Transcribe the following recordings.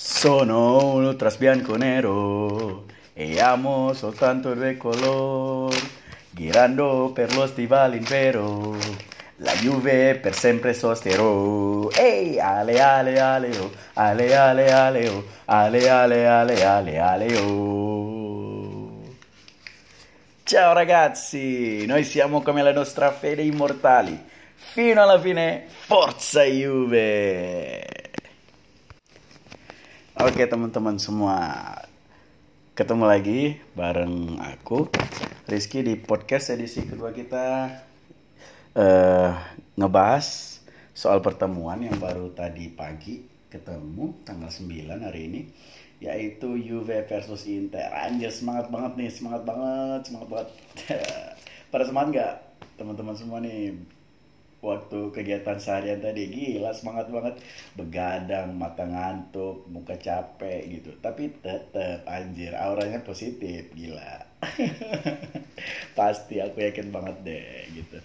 Sono uno trasbianco nero e amo soltanto due colori, girando per lo stivale impero, la Juve per sempre sosterò. Ehi, ale ale ale oh, ale ale ale oh, ale ale ale ale ale oh. Ciao ragazzi, noi siamo come la nostra fede immortali. Fino alla fine, forza Juve! Oke teman-teman semua. Ketemu lagi bareng aku Rizky di podcast edisi kedua kita. Uh, Ngebahas soal pertemuan yang baru tadi pagi Ketemu tanggal 9 hari ini Yaitu Juve versus Inter. Anjir semangat banget nih Semangat banget Semangat banget. Pada semangat gak teman-teman semua nih waktu kegiatan seharian tadi. Gila semangat banget. Begadang mata ngantuk muka capek gitu. Tapi tetep anjir auranya positif. Gila. Pasti aku yakin banget deh gitu.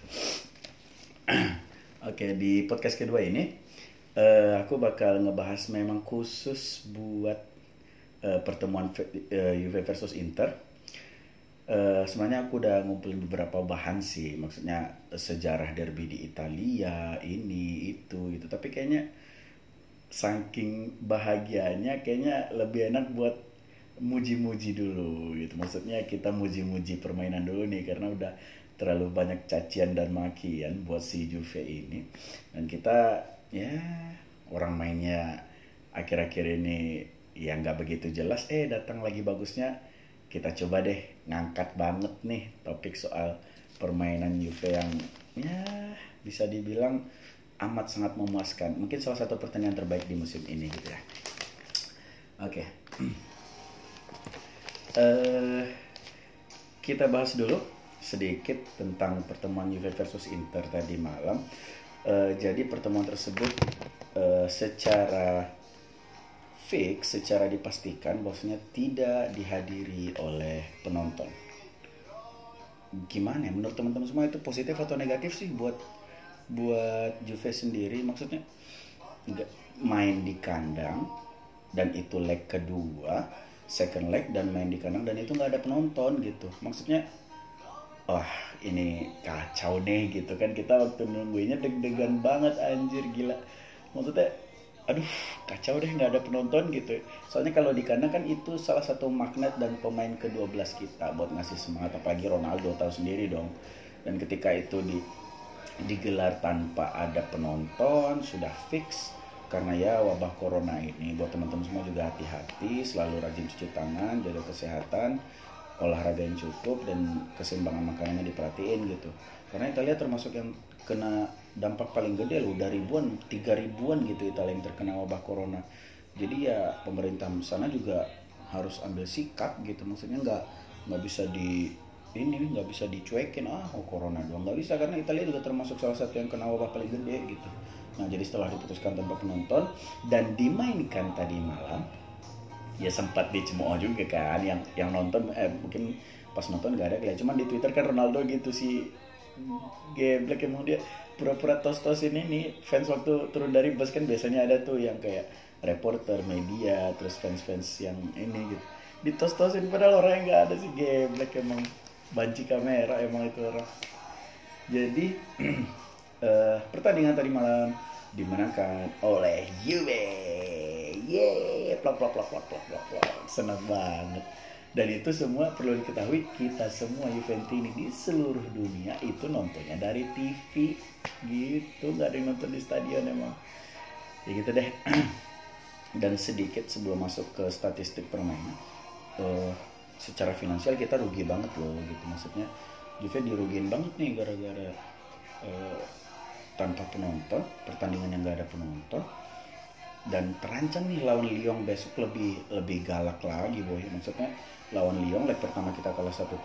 Oke di podcast kedua ini uh, aku bakal ngebahas memang khusus buat uh, pertemuan uh, Juve versus Inter Uh, sebenarnya aku udah ngumpulin beberapa bahan sih, maksudnya sejarah derby di Italia, ini itu gitu. Tapi kayaknya saking bahagianya, kayaknya lebih enak buat muji-muji dulu gitu. Maksudnya kita muji-muji permainan dulu nih karena udah terlalu banyak cacian dan makian buat si Juve ini. Dan kita ya orang mainnya akhir-akhir ini ya nggak begitu jelas. Eh datang lagi bagusnya kita coba deh ngangkat banget nih topik soal permainan Juve yang ya bisa dibilang amat sangat memuaskan. Mungkin salah satu pertandingan terbaik di musim ini gitu ya. Oke. Okay. Uh, eh, kita bahas dulu sedikit tentang pertemuan Juve versus Inter tadi malam. Uh, jadi pertemuan tersebut uh, secara fix secara dipastikan bahwasanya tidak dihadiri oleh penonton. Gimana ya? Menurut teman-teman semua itu positif atau negatif sih buat buat Juve sendiri? Maksudnya nggak main di kandang dan itu leg kedua second leg dan main di kandang dan itu nggak ada penonton gitu. Maksudnya wah ini kacau nih gitu kan. Kita waktu nungguinnya deg-degan banget anjir gila. Maksudnya aduh kacau deh nggak ada penonton gitu. Soalnya kalau di kandang kan itu salah satu magnet dan pemain ke-12 kita buat ngasih semangat apalagi Ronaldo tahu sendiri dong. Dan ketika itu di digelar tanpa ada penonton sudah fix karena ya wabah corona ini. Buat teman-teman semua juga hati-hati selalu rajin cuci tangan jaga kesehatan olahraga yang cukup dan keseimbangan makanannya diperhatiin gitu. Karena Italia termasuk yang kena dampak paling gede loh udah ribuan tiga ribuan gitu Italia yang terkena wabah corona. Jadi ya pemerintah sana juga harus ambil sikap gitu maksudnya nggak nggak bisa di ini nggak bisa dicuekin ah oh corona doang. Nggak bisa karena Italia juga termasuk salah satu yang kena wabah paling gede gitu. Nah jadi setelah diputuskan tanpa penonton dan dimainkan tadi malam ya sempat dicemooh juga kan yang yang nonton eh, mungkin pas nonton nggak ada kayak cuman di Twitter kan Ronaldo gitu sih geblek emang dia pura-pura tos-tos ini nih fans waktu turun dari bus kan biasanya ada tuh yang kayak reporter media terus fans-fans yang ini gitu. Ditos-tosin padahal orang yang nggak ada sih geblek emang. Banci kamera emang itu orang. Jadi uh, pertandingan tadi malam dimenangkan oleh Juve. Yeay plak plak plak plak plak plak. Senang banget dan itu semua perlu diketahui kita semua Juventini di seluruh dunia itu nontonnya dari TV gitu nggak ada yang nonton di stadion emang. Ya gitu deh. Dan sedikit sebelum masuk ke statistik permainan uh, secara finansial kita rugi banget loh gitu. Maksudnya Juve dirugiin banget nih gara-gara uh, tanpa penonton pertandingan yang nggak ada penonton dan terancam nih lawan Lyon besok lebih lebih galak lagi boy. Maksudnya lawan Lyon leg pertama kita kalah 1-0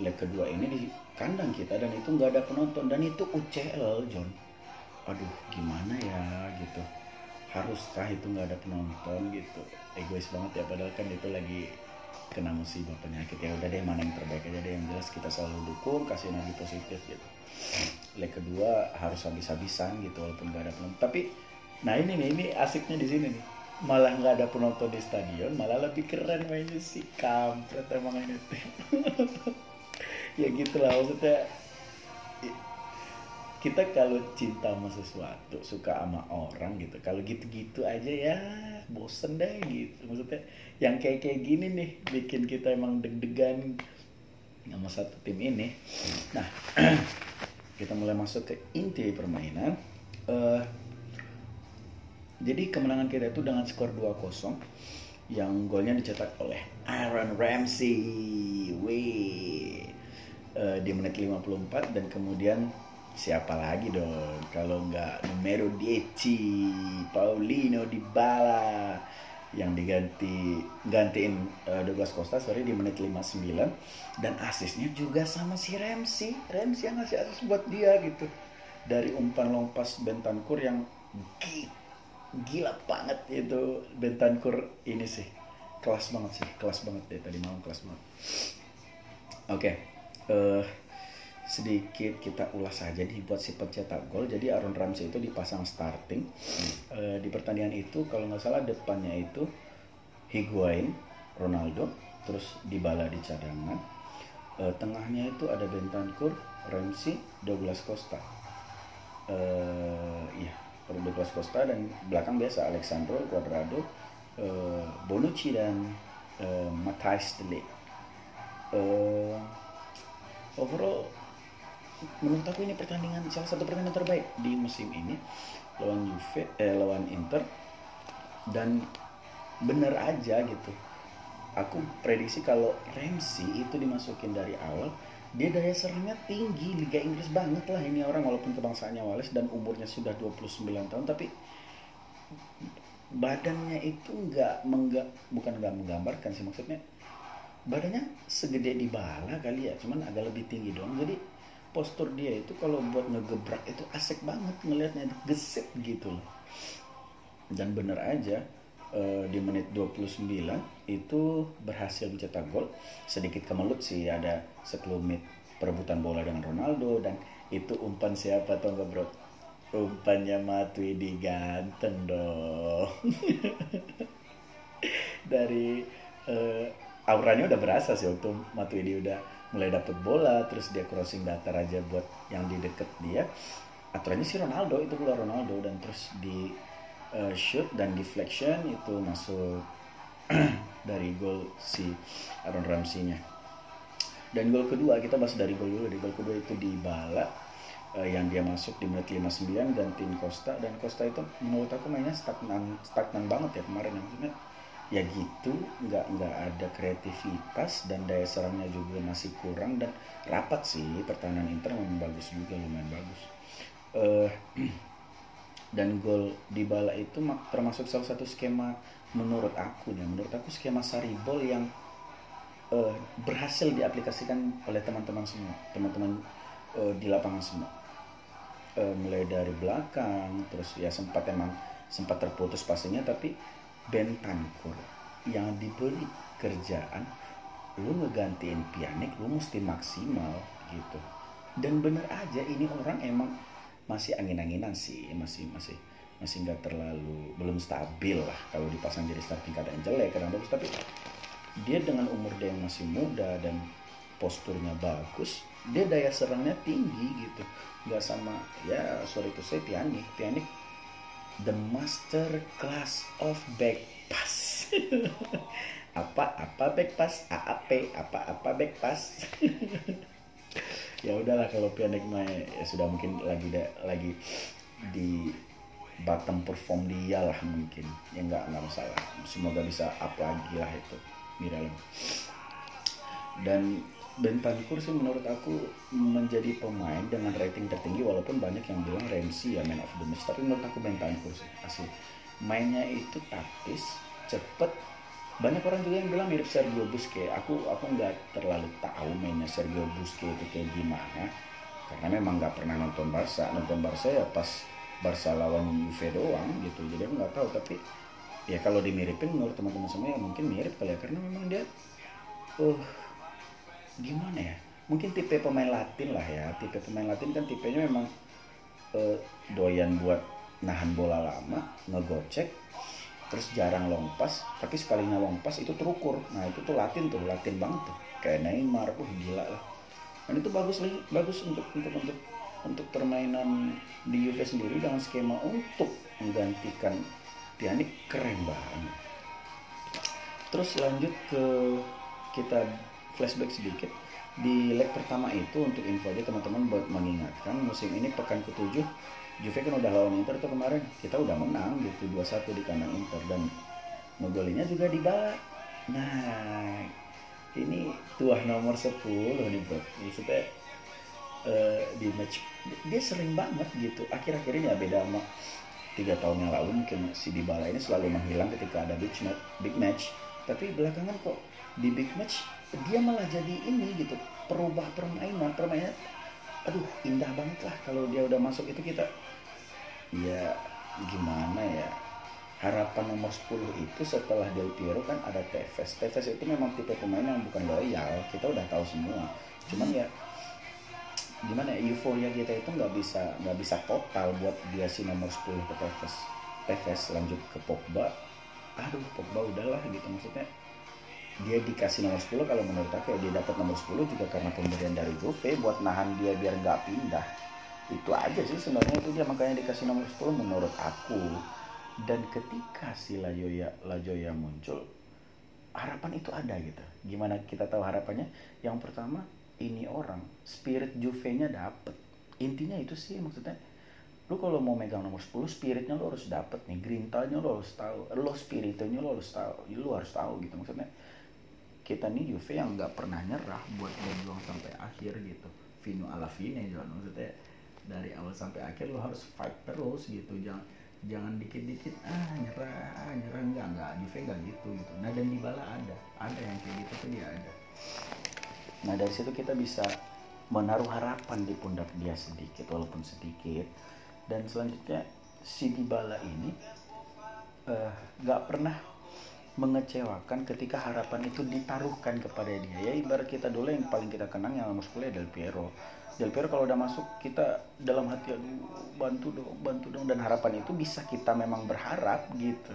leg kedua ini di kandang kita dan itu nggak ada penonton. Dan itu UCL John. Aduh gimana ya gitu. Haruskah itu nggak ada penonton gitu? Egois banget ya padahal kan itu lagi kena musibah penyakit. Ya udah deh mana yang terbaik aja deh yang jelas kita selalu dukung kasih energi positif gitu. Leg kedua harus habis-habisan gitu walaupun nggak ada penonton. Tapi nah ini nih ini asiknya di sini nih. Malah nggak ada penonton di stadion malah lebih keren mainnya sih kampret emang ini. Ya gitulah maksudnya kita kalau cinta sama sesuatu suka sama orang gitu kalau gitu-gitu aja ya bosen deh gitu. Maksudnya yang kayak kayak gini nih bikin kita emang deg-degan sama satu tim ini. Nah kita mulai masuk ke inti permainan. Uh, jadi kemenangan kita itu dengan skor 2-0 yang golnya dicetak oleh Aaron Ramsey. Wih. Uh, di menit 54 dan kemudian siapa lagi dong? Kalau nggak numero 10 Paulino Dybala yang diganti gantiin uh, Douglas Costa sorry di menit 59 dan asisnya juga sama si Ramsey. Ramsey yang ngasih asis buat dia gitu. Dari umpan lompas Bentancur yang gila banget itu Bentancur ini sih kelas banget sih kelas banget deh tadi malam kelas banget oke okay. uh, eh, sedikit kita ulas saja nih buat si pencetak gol. Jadi Aaron Ramsey itu dipasang starting e, di pertandingan itu kalau nggak salah depannya itu Higuain, Ronaldo, terus Dybala di cadangan. E, tengahnya itu ada Bentancur, Ramsey, Douglas Costa. E, iya, Douglas Costa dan belakang biasa Alexandro, Cuadrado, e, Bonucci dan e, Matthijs de Ligt. E, overall menurut aku ini pertandingan salah satu pertandingan terbaik di musim ini. Lawan Juve eh, lawan Inter. Dan bener aja gitu. Aku prediksi kalau Ramsey itu dimasukin dari awal dia daya serangnya tinggi Liga Inggris banget lah ini orang walaupun kebangsaannya Wales dan umurnya sudah 29 tahun tapi badannya itu nggak menggak bukan nggak menggambarkan sih maksudnya. Badannya segede di bala kali ya cuman agak lebih tinggi dong jadi postur dia itu kalau buat ngegebrak itu asik banget ngelihatnya gesit gitu loh. Dan bener aja uh, di menit 29 itu berhasil mencetak gol. Sedikit kemelut sih ada sekelumit perebutan bola dengan Ronaldo dan itu umpan siapa tau gak bro? Umpannya Matuidi ganteng dong. Dari uh, auranya udah berasa sih waktu Matuidi udah mulai dapet bola terus dia crossing datar aja buat yang di deket dia. Aturannya si Ronaldo itu bola Ronaldo dan terus di uh, shoot dan deflection itu masuk dari gol si Aaron Ramsey-nya. Dan gol kedua kita bahas dari gol dulu. Di gol kedua itu di bala uh, yang dia masuk di menit 59 gantiin Costa. Dan Costa itu menurut aku mainnya stagnan stagnan banget ya kemarin. Maksudnya ya gitu nggak nggak ada kreativitas dan daya serangnya juga masih kurang. Dan rapat sih pertahanan Inter memang bagus juga lumayan bagus. Uh, dan gol di bala itu termasuk salah satu skema menurut aku ya menurut aku skema Saribol yang uh, berhasil diaplikasikan oleh teman-teman semua teman-teman uh, di lapangan semua. Uh, mulai dari belakang terus ya sempat emang sempat terputus pastinya tapi Bentancur yang diberi kerjaan lu ngegantiin pianik lu mesti maksimal gitu. Dan bener aja ini orang emang masih angin-anginan sih masih masih masih nggak terlalu belum stabil lah kalau dipasang jadi starting kadang jelek kadang bagus. Tapi dia dengan umur dia yang masih muda dan posturnya bagus dia daya serangnya tinggi gitu. Nggak sama ya sorry itu saya pianik pianik the master class of back pass. Apa apa back pass? AAP apa apa back pass ya udahlah kalau pianik mah ya sudah mungkin lagi da, lagi di bottom perform dia lah mungkin. Ya nggak nggak masalah. Semoga bisa up lagi lah itu Miralem dan Bentancur sih menurut aku menjadi pemain dengan rating tertinggi walaupun banyak yang bilang Ramsey ya man of the match. Tapi menurut aku Bentancur sih asli. Mainnya itu taktis cepet banyak orang juga yang bilang mirip Sergio Busquets. Aku aku nggak terlalu tahu mainnya Sergio Busquets itu kayak gimana. Karena memang nggak pernah nonton Barca. Nonton Barca ya pas Barca lawan Juve doang gitu. Jadi aku nggak tahu. Tapi ya kalau dimiripin menurut teman-teman semua ya mungkin mirip kali ya. Karena memang dia uh gimana ya? Mungkin tipe pemain Latin lah ya. Tipe pemain Latin kan tipenya memang uh, doyan buat nahan bola lama ngegocek terus jarang long pass tapi sekalinya long pass itu terukur. Nah itu tuh latin tuh latin banget tuh. Kayak Neymar uh gila lah. Dan itu bagus nih bagus untuk untuk untuk untuk permainan di Juve sendiri dengan skema untuk menggantikan Pjanic keren banget. Terus lanjut ke kita flashback sedikit. Di leg pertama itu untuk info aja teman-teman buat mengingatkan musim ini pekan ketujuh Juve kan udah lawan Inter tuh kemarin. Kita udah menang gitu 2-1 di kandang Inter. Dan ngegolinya juga di nah ini tuah nomor 10 nih bro. Maksudnya uh, di match dia sering banget gitu. Akhir-akhir ini ya beda sama tiga tahun yang lalu mungkin si Dybala ini selalu menghilang ketika ada big match, big match. Tapi belakangan kok di big match dia malah jadi ini gitu perubah permainan. Permainan aduh indah banget lah kalau dia udah masuk itu kita ya gimana ya? Harapan nomor 10 itu setelah Del Piero kan ada Tevez. Tevez itu memang tipe pemain yang bukan loyal. Kita udah tahu semua. Cuman ya gimana ya? Euforia kita itu nggak bisa nggak bisa total buat dia si nomor 10 ke Tevez. Tevez lanjut ke Pogba. Aduh Pogba udahlah gitu. Maksudnya dia dikasih nomor 10 kalau menurut aku ya dia dapat nomor 10 juga karena pemberian dari Juve buat nahan dia biar nggak pindah itu aja sih sebenarnya itu dia makanya dikasih nomor 10 menurut aku. Dan ketika si Lajoya Lajoya muncul harapan itu ada gitu. Gimana kita tahu harapannya? Yang pertama ini orang spirit Juve-nya dapet. Intinya itu sih maksudnya lu kalau mau megang nomor 10 spiritnya lu harus dapet nih. Grintanya lu harus tahu lo spiritnya lu harus tahu lu harus tahu gitu. Maksudnya kita nih Juve yang nggak pernah nyerah buat berjuang sampai akhir gitu. Vino ala fine jangan maksudnya dari awal sampai akhir lo harus fight terus gitu. Jangan jangan dikit-dikit ah nyerah ah, nyerah. Enggak enggak. Juve enggak gitu gitu. Nah dan di bala ada. Ada yang kayak gitu tuh dia ada. Nah dari situ kita bisa menaruh harapan di pundak dia sedikit walaupun sedikit. Dan selanjutnya si Dybala ini uh, nggak pernah mengecewakan ketika harapan itu ditaruhkan kepada dia. Ya ibarat kita dulu yang paling kita kenang yang nomor 10 Del Piero. Del Piero kalau udah masuk kita dalam hati aduh bantu dong bantu dong. Dan harapan itu bisa kita memang berharap gitu.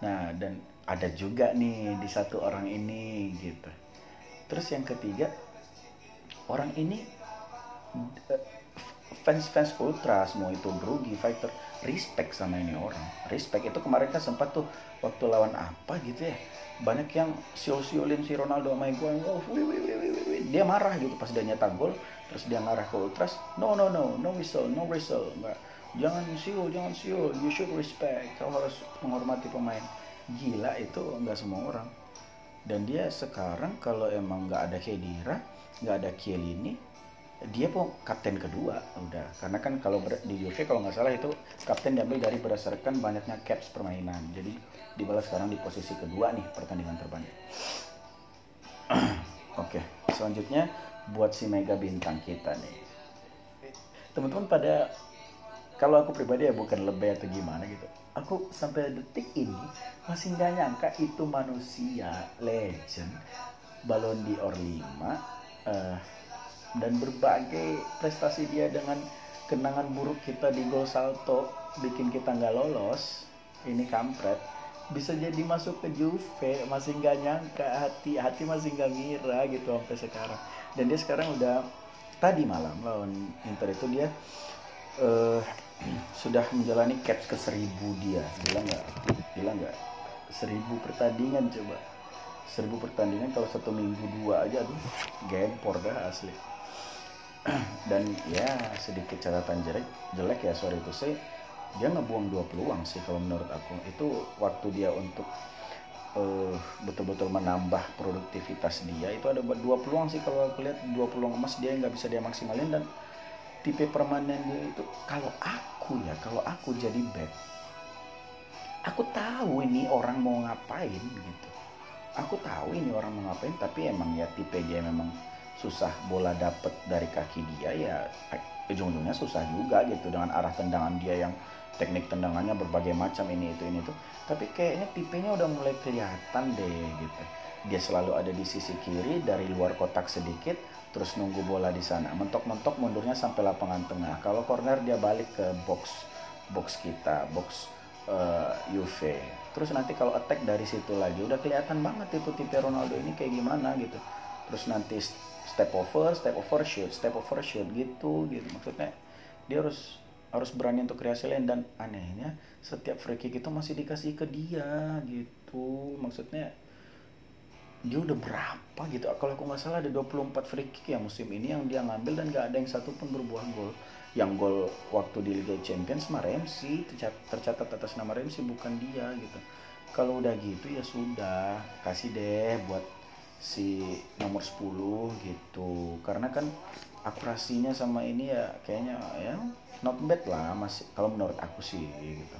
Nah dan ada juga nih di satu orang ini gitu. Terus yang ketiga orang ini eh, fans-fans ultra semua itu Brugi fighter respect sama ini orang. Respect itu kemarin kan sempat tuh waktu lawan apa gitu ya. Banyak yang siul-siulin si Ronaldo sama gue oh, wih, wih, wih, wih, wih. dia marah gitu pas dia nyetak gol terus dia ngarah ke ultras. No no no no whistle no whistle enggak. Jangan siul jangan siul. You should respect. Kau harus menghormati pemain. Gila itu enggak semua orang. Dan dia sekarang kalau emang nggak ada Kedira nggak ada Kielini dia pun kapten kedua udah. Karena kan kalau di Juve kalau nggak salah itu kapten diambil dari berdasarkan banyaknya caps permainan. Jadi dibalas sekarang di posisi kedua nih pertandingan terbanyak. Oke selanjutnya buat si mega bintang kita nih. Teman-teman pada kalau aku pribadi ya bukan lebih atau gimana gitu aku sampai detik ini masih nggak nyangka itu manusia legend balon di or 5 uh, dan berbagai prestasi dia dengan kenangan buruk kita di gol salto bikin kita nggak lolos ini kampret bisa jadi masuk ke Juve masih nggak nyangka hati hati masih nggak ngira gitu sampai sekarang. Dan dia sekarang udah tadi malam lawan Inter itu dia uh, sudah menjalani caps ke seribu dia. Bilang nggak? Bilang nggak? Seribu pertandingan coba. Seribu pertandingan kalau satu minggu dua aja tuh gempor dah asli dan ya sedikit catatan jelek jelek ya sorry itu sih dia ngebuang dua peluang sih kalau menurut aku. Itu waktu dia untuk uh, betul-betul menambah produktivitas dia itu ada dua peluang sih kalau aku lihat dua peluang emas dia nggak bisa dia maksimalin. Dan tipe permanen dia itu kalau aku ya kalau aku jadi back aku tahu ini orang mau ngapain gitu. Aku tahu ini orang mau ngapain tapi emang ya tipe dia memang susah bola dapet dari kaki dia ya ujung-ujungnya susah juga gitu dengan arah tendangan dia yang teknik tendangannya berbagai macam ini itu ini tuh tapi kayaknya tipenya udah mulai kelihatan deh gitu. Dia selalu ada di sisi kiri dari luar kotak sedikit terus nunggu bola di sana. Mentok-mentok mundurnya sampai lapangan tengah. Kalau corner dia balik ke box box kita box uh, Juve. Terus nanti kalau attack dari situ lagi udah kelihatan banget itu tipe Ronaldo ini kayak gimana gitu. Terus nanti step over step over shoot step over shoot gitu gitu. Maksudnya dia harus harus berani untuk kreasi lain dan anehnya setiap free kick itu masih dikasih ke dia gitu. Maksudnya dia udah berapa gitu. Kalau aku nggak salah ada 24 free kick ya musim ini yang dia ngambil dan gak ada yang satu pun berbuah gol. Yang gol waktu di Liga Champions mah Ramsey tercatat atas nama Ramsey bukan dia gitu. Kalau udah gitu ya sudah kasih deh buat si nomor 10 gitu. Karena kan akurasinya sama ini ya kayaknya ya not bad lah masih kalau menurut aku sih gitu.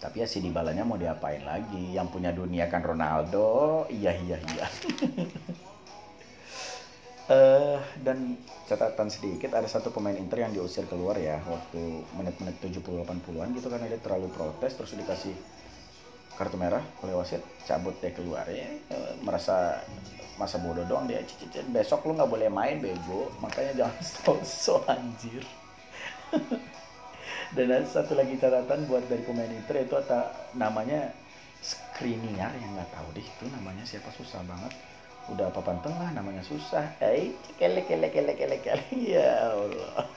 Tapi ya si Dybalanya mau diapain lagi? Yang punya dunia kan Ronaldo. Iya iya iya. Uh, dan catatan sedikit ada satu pemain Inter yang diusir keluar ya waktu menit-menit 70-80an gitu karena dia terlalu protes terus dikasih kartu merah oleh wasit cabut dia keluar ya merasa masa bodoh doang dia cicit besok lu nggak boleh main bego. Makanya jangan so, so anjir. Dan ada satu lagi catatan buat dari pemain Inter itu ada namanya Skriniar yang nggak tahu deh itu namanya siapa susah banget. Udah papan tengah namanya susah. Eh kelek kelek kelek kelek kelek. Ya Allah.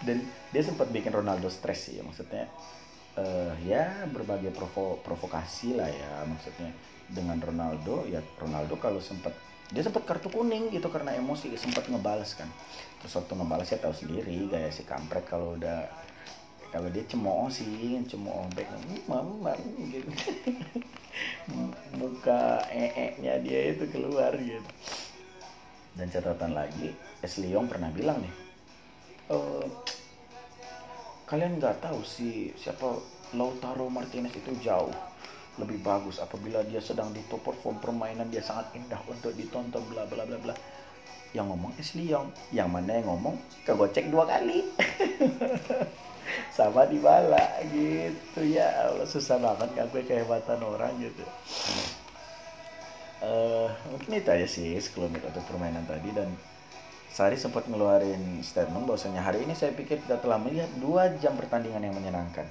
Dan dia sempat bikin Ronaldo stres sih ya maksudnya uh, ya berbagai provo provokasi lah ya. Maksudnya dengan Ronaldo ya Ronaldo kalau sempat dia sempat kartu kuning gitu karena emosi sempat ngebales kan. Terus waktu ngebales ya tahu sendiri gaya si kampret kalau udah kalau dia cemooh sih cemooh baik mama gitu. Muka ee nya dia itu keluar gitu. Dan catatan lagi Es Leong pernah bilang nih e, kalian nggak tahu sih siapa Lautaro Martinez itu jauh lebih bagus apabila dia sedang di top perform permainan dia sangat indah untuk ditonton bla bla bla bla. Yang ngomong Ashley Young yang mana yang ngomong kegocek dua kali. Sama di bala gitu. Ya Allah susah banget gue kehebatan orang gitu. Uh, mungkin itu aja sih sekelumit untuk permainan tadi dan Sari sempat ngeluarin statement bahwasanya hari ini saya pikir kita telah melihat dua jam pertandingan yang menyenangkan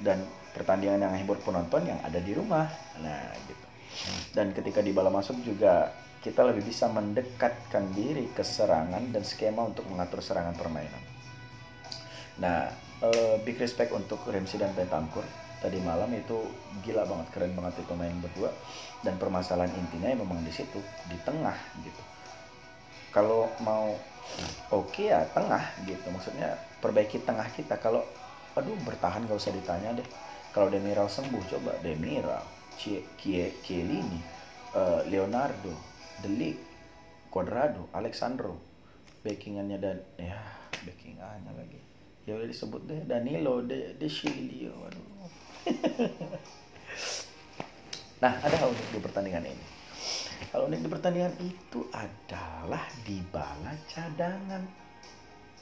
dan pertandingan yang hibur penonton yang ada di rumah. Nah, gitu. Dan ketika di bala masuk juga kita lebih bisa mendekatkan diri ke serangan dan skema untuk mengatur serangan permainan. Nah, uh, big respect untuk Remsi dan Bentancur tadi malam itu gila banget keren banget itu main berdua dan permasalahan intinya memang di situ di tengah gitu kalau mau oke okay ya tengah gitu. Maksudnya perbaiki tengah kita. Kalau aduh bertahan gak usah ditanya deh. Kalau Demiral sembuh coba Demiral Chiellini uh, Leonardo Delik Cuadrado Alexandro. Backingannya dan ya backingannya lagi. Ya udah disebut deh Danilo De De Chilio aduh. Nah ada hal unik di pertandingan ini unik di pertandingan itu adalah di bala cadangan.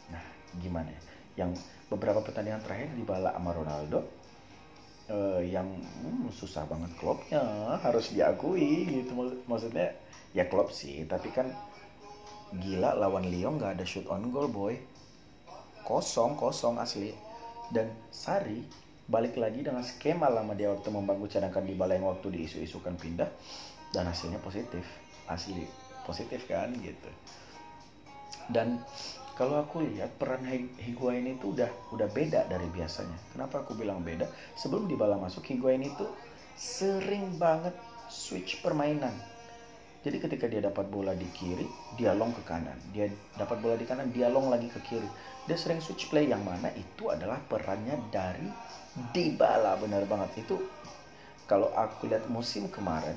Nah gimana ya? Yang beberapa pertandingan terakhir di bala sama Ronaldo uh, yang hmm, susah banget klubnya harus diakui gitu. Maksudnya ya klub sih tapi kan gila lawan Lyon nggak ada shoot on goal boy. Kosong kosong asli. Dan Sari balik lagi dengan skema lama dia waktu membangun cadangan di balai yang waktu diisu-isukan pindah dan hasilnya positif asli positif kan gitu dan kalau aku lihat peran Higuain itu udah udah beda dari biasanya. Kenapa aku bilang beda? Sebelum di bala masuk Higuain itu sering banget switch permainan. Jadi ketika dia dapat bola di kiri, dia long ke kanan. Dia dapat bola di kanan, dia long lagi ke kiri. Dia sering switch play yang mana itu adalah perannya dari Dybala benar banget itu kalau aku lihat musim kemarin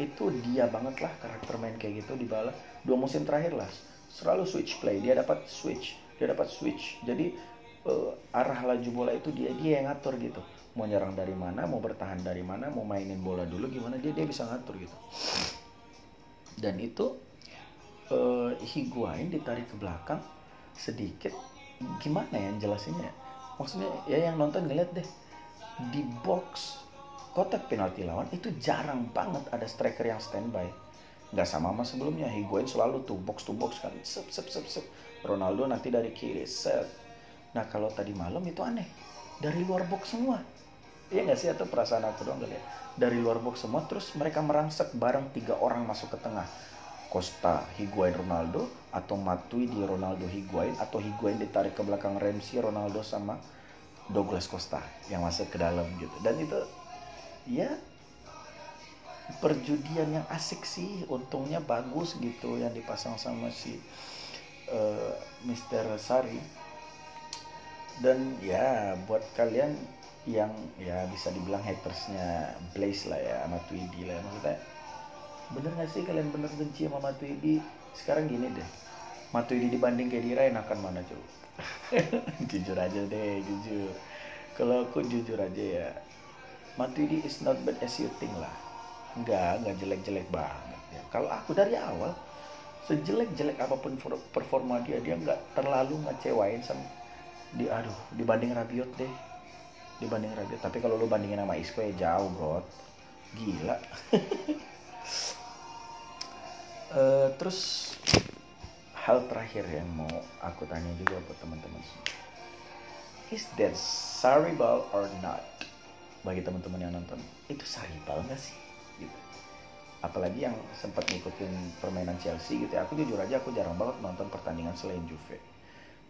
itu dia banget lah karakter main kayak gitu Dybala dua musim terakhir lah selalu switch play. Dia dapat switch dia dapat switch. Jadi uh, arah laju bola itu dia dia yang ngatur gitu. Mau nyerang dari mana mau bertahan dari mana mau mainin bola dulu gimana dia dia bisa ngatur gitu. Dan itu uh, Higuain ditarik ke belakang sedikit. Gimana ya jelasinnya maksudnya ya yang nonton ngeliat deh. Di box kotak penalti lawan itu jarang banget ada striker yang standby. Nggak sama sama sebelumnya Higuain selalu tuh box to box kan. Sep sep sep sep. Ronaldo nanti dari kiri set. Nah kalau tadi malam itu aneh. Dari luar box semua. Iya nggak sih? Atau perasaan aku dong kali ya? Dari luar box semua terus mereka merangsek bareng tiga orang masuk ke tengah. Costa Higuain Ronaldo atau Matui di Ronaldo Higuain atau Higuain ditarik ke belakang Ramsey Ronaldo sama Douglas Costa yang masuk ke dalam gitu. Dan itu ya. Perjudian yang asik sih untungnya bagus gitu yang dipasang sama si uh, Mr. Sari. Dan ya buat kalian yang ya bisa dibilang hatersnya Blaze lah ya sama Tweedy lah ya. maksudnya bener gak sih kalian bener benci sama Matuidi sekarang gini deh. Matuidi dibanding Kedira enakan mana coba jujur aja deh jujur. Kalau aku jujur aja ya Matuidi is not bad as you think lah. Nggak nggak jelek-jelek banget ya kalau aku dari awal sejelek-jelek apa pun performa dia dia nggak terlalu ngecewain sama di aduh dibanding Rabiot deh. Dibanding Rabiot. Tapi kalau lu bandingin sama Isco ya jauh bro gila. Uh, terus hal terakhir yang mau aku tanya juga buat teman-teman is that ball or not bagi teman-teman yang nonton itu ball nggak sih? Gitu. Apalagi yang sempat ngikutin permainan Chelsea gitu ya aku jujur aja aku jarang banget nonton pertandingan selain Juve.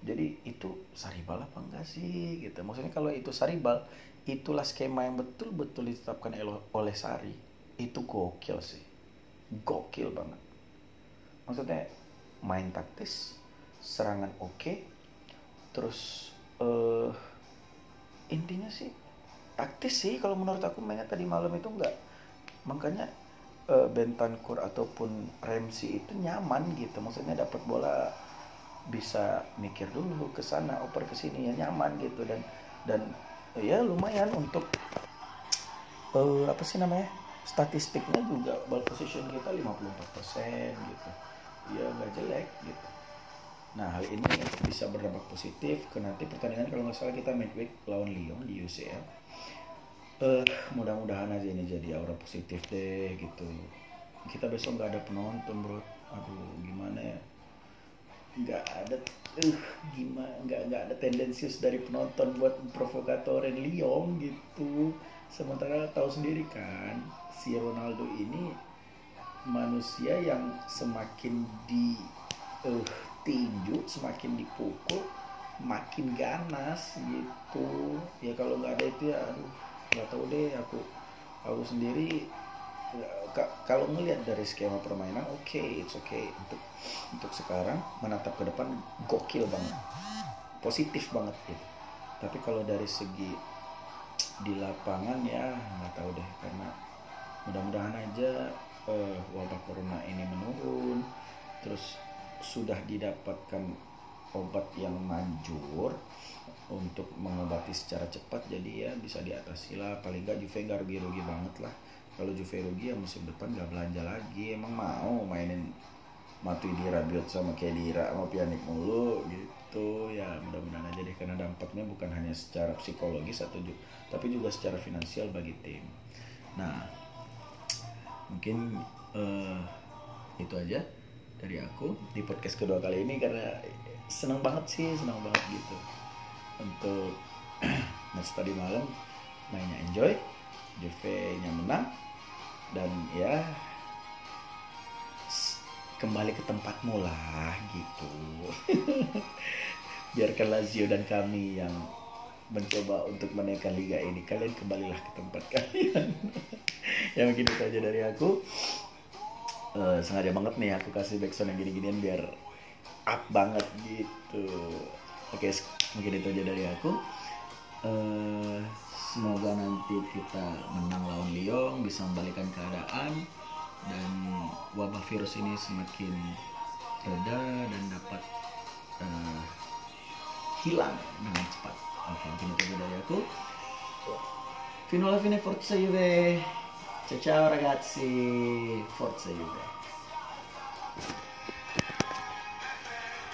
Jadi itu saribal apa enggak sih? Gitu. Maksudnya kalau itu saribal itulah skema yang betul-betul ditetapkan oleh Sari itu gokil sih. Gokil banget. Maksudnya main taktis serangan oke okay, terus uh, intinya sih taktis sih kalau menurut aku mainnya tadi malam itu enggak makanya uh, Bentancur ataupun Ramsey itu nyaman gitu. Maksudnya dapat bola bisa mikir dulu ke sana oper ke sini ya nyaman gitu. Dan dan ya lumayan untuk uh, apa sih namanya statistiknya juga ball position kita 54% gitu. Ya nggak jelek gitu nah hal ini bisa berdampak positif ke nanti pertandingan kalau nggak salah kita midweek lawan Lyon di UCL uh, mudah-mudahan aja ini jadi aura positif deh gitu. Kita besok nggak ada penonton bro. Aduh gimana ya? Nggak ada uh, gimana nggak nggak ada tendensius dari penonton buat provokatorin Lyon gitu. Sementara tahu sendiri kan si Ronaldo ini manusia yang semakin di uh, tinju semakin dipukul makin ganas gitu. Ya kalau nggak ada itu ya aduh nggak tahu deh aku aku sendiri kalau ngelihat dari skema permainan oke okay, it's okay. Untuk untuk sekarang menatap ke depan gokil banget. Positif banget gitu. Tapi kalau dari segi di lapangan ya nggak tahu deh karena mudah-mudahan aja uh, wabah corona ini menurun. Terus sudah didapatkan obat yang manjur untuk mengobati secara cepat jadi ya bisa diatasi lah. Paling nggak Juve nggak rugi-rugi banget lah. Kalau Juve rugi ya musim depan gak belanja lagi. Emang mau mainin Matuidi Rabiot sama Kedira sama Pjanic mulu gitu. Ya mudah-mudahan aja deh karena dampaknya bukan hanya secara psikologis atau juga, tapi juga secara finansial bagi tim. Nah mungkin uh, itu aja dari aku. Di podcast kedua kali ini karena senang banget sih senang banget gitu. Untuk match tadi malam mainnya enjoy Juve nya menang dan ya kembali ke tempatmu lah gitu. Biarkan Lazio dan kami yang mencoba untuk menaikkan liga ini. Kalian kembalilah ke tempat kalian. Ya mungkin itu aja dari aku uh, sengaja banget nih aku kasih backsound yang gini-ginian biar up banget gitu oke mungkin itu aja dari aku uh, semoga nanti kita menang lawan Lyon bisa membalikan keadaan dan wabah virus ini semakin reda dan dapat uh, hilang dengan cepat. Oke, mungkin itu dari aku. Fino alla fine forza Juve. Ciao ciao ragazzi, forza Juve.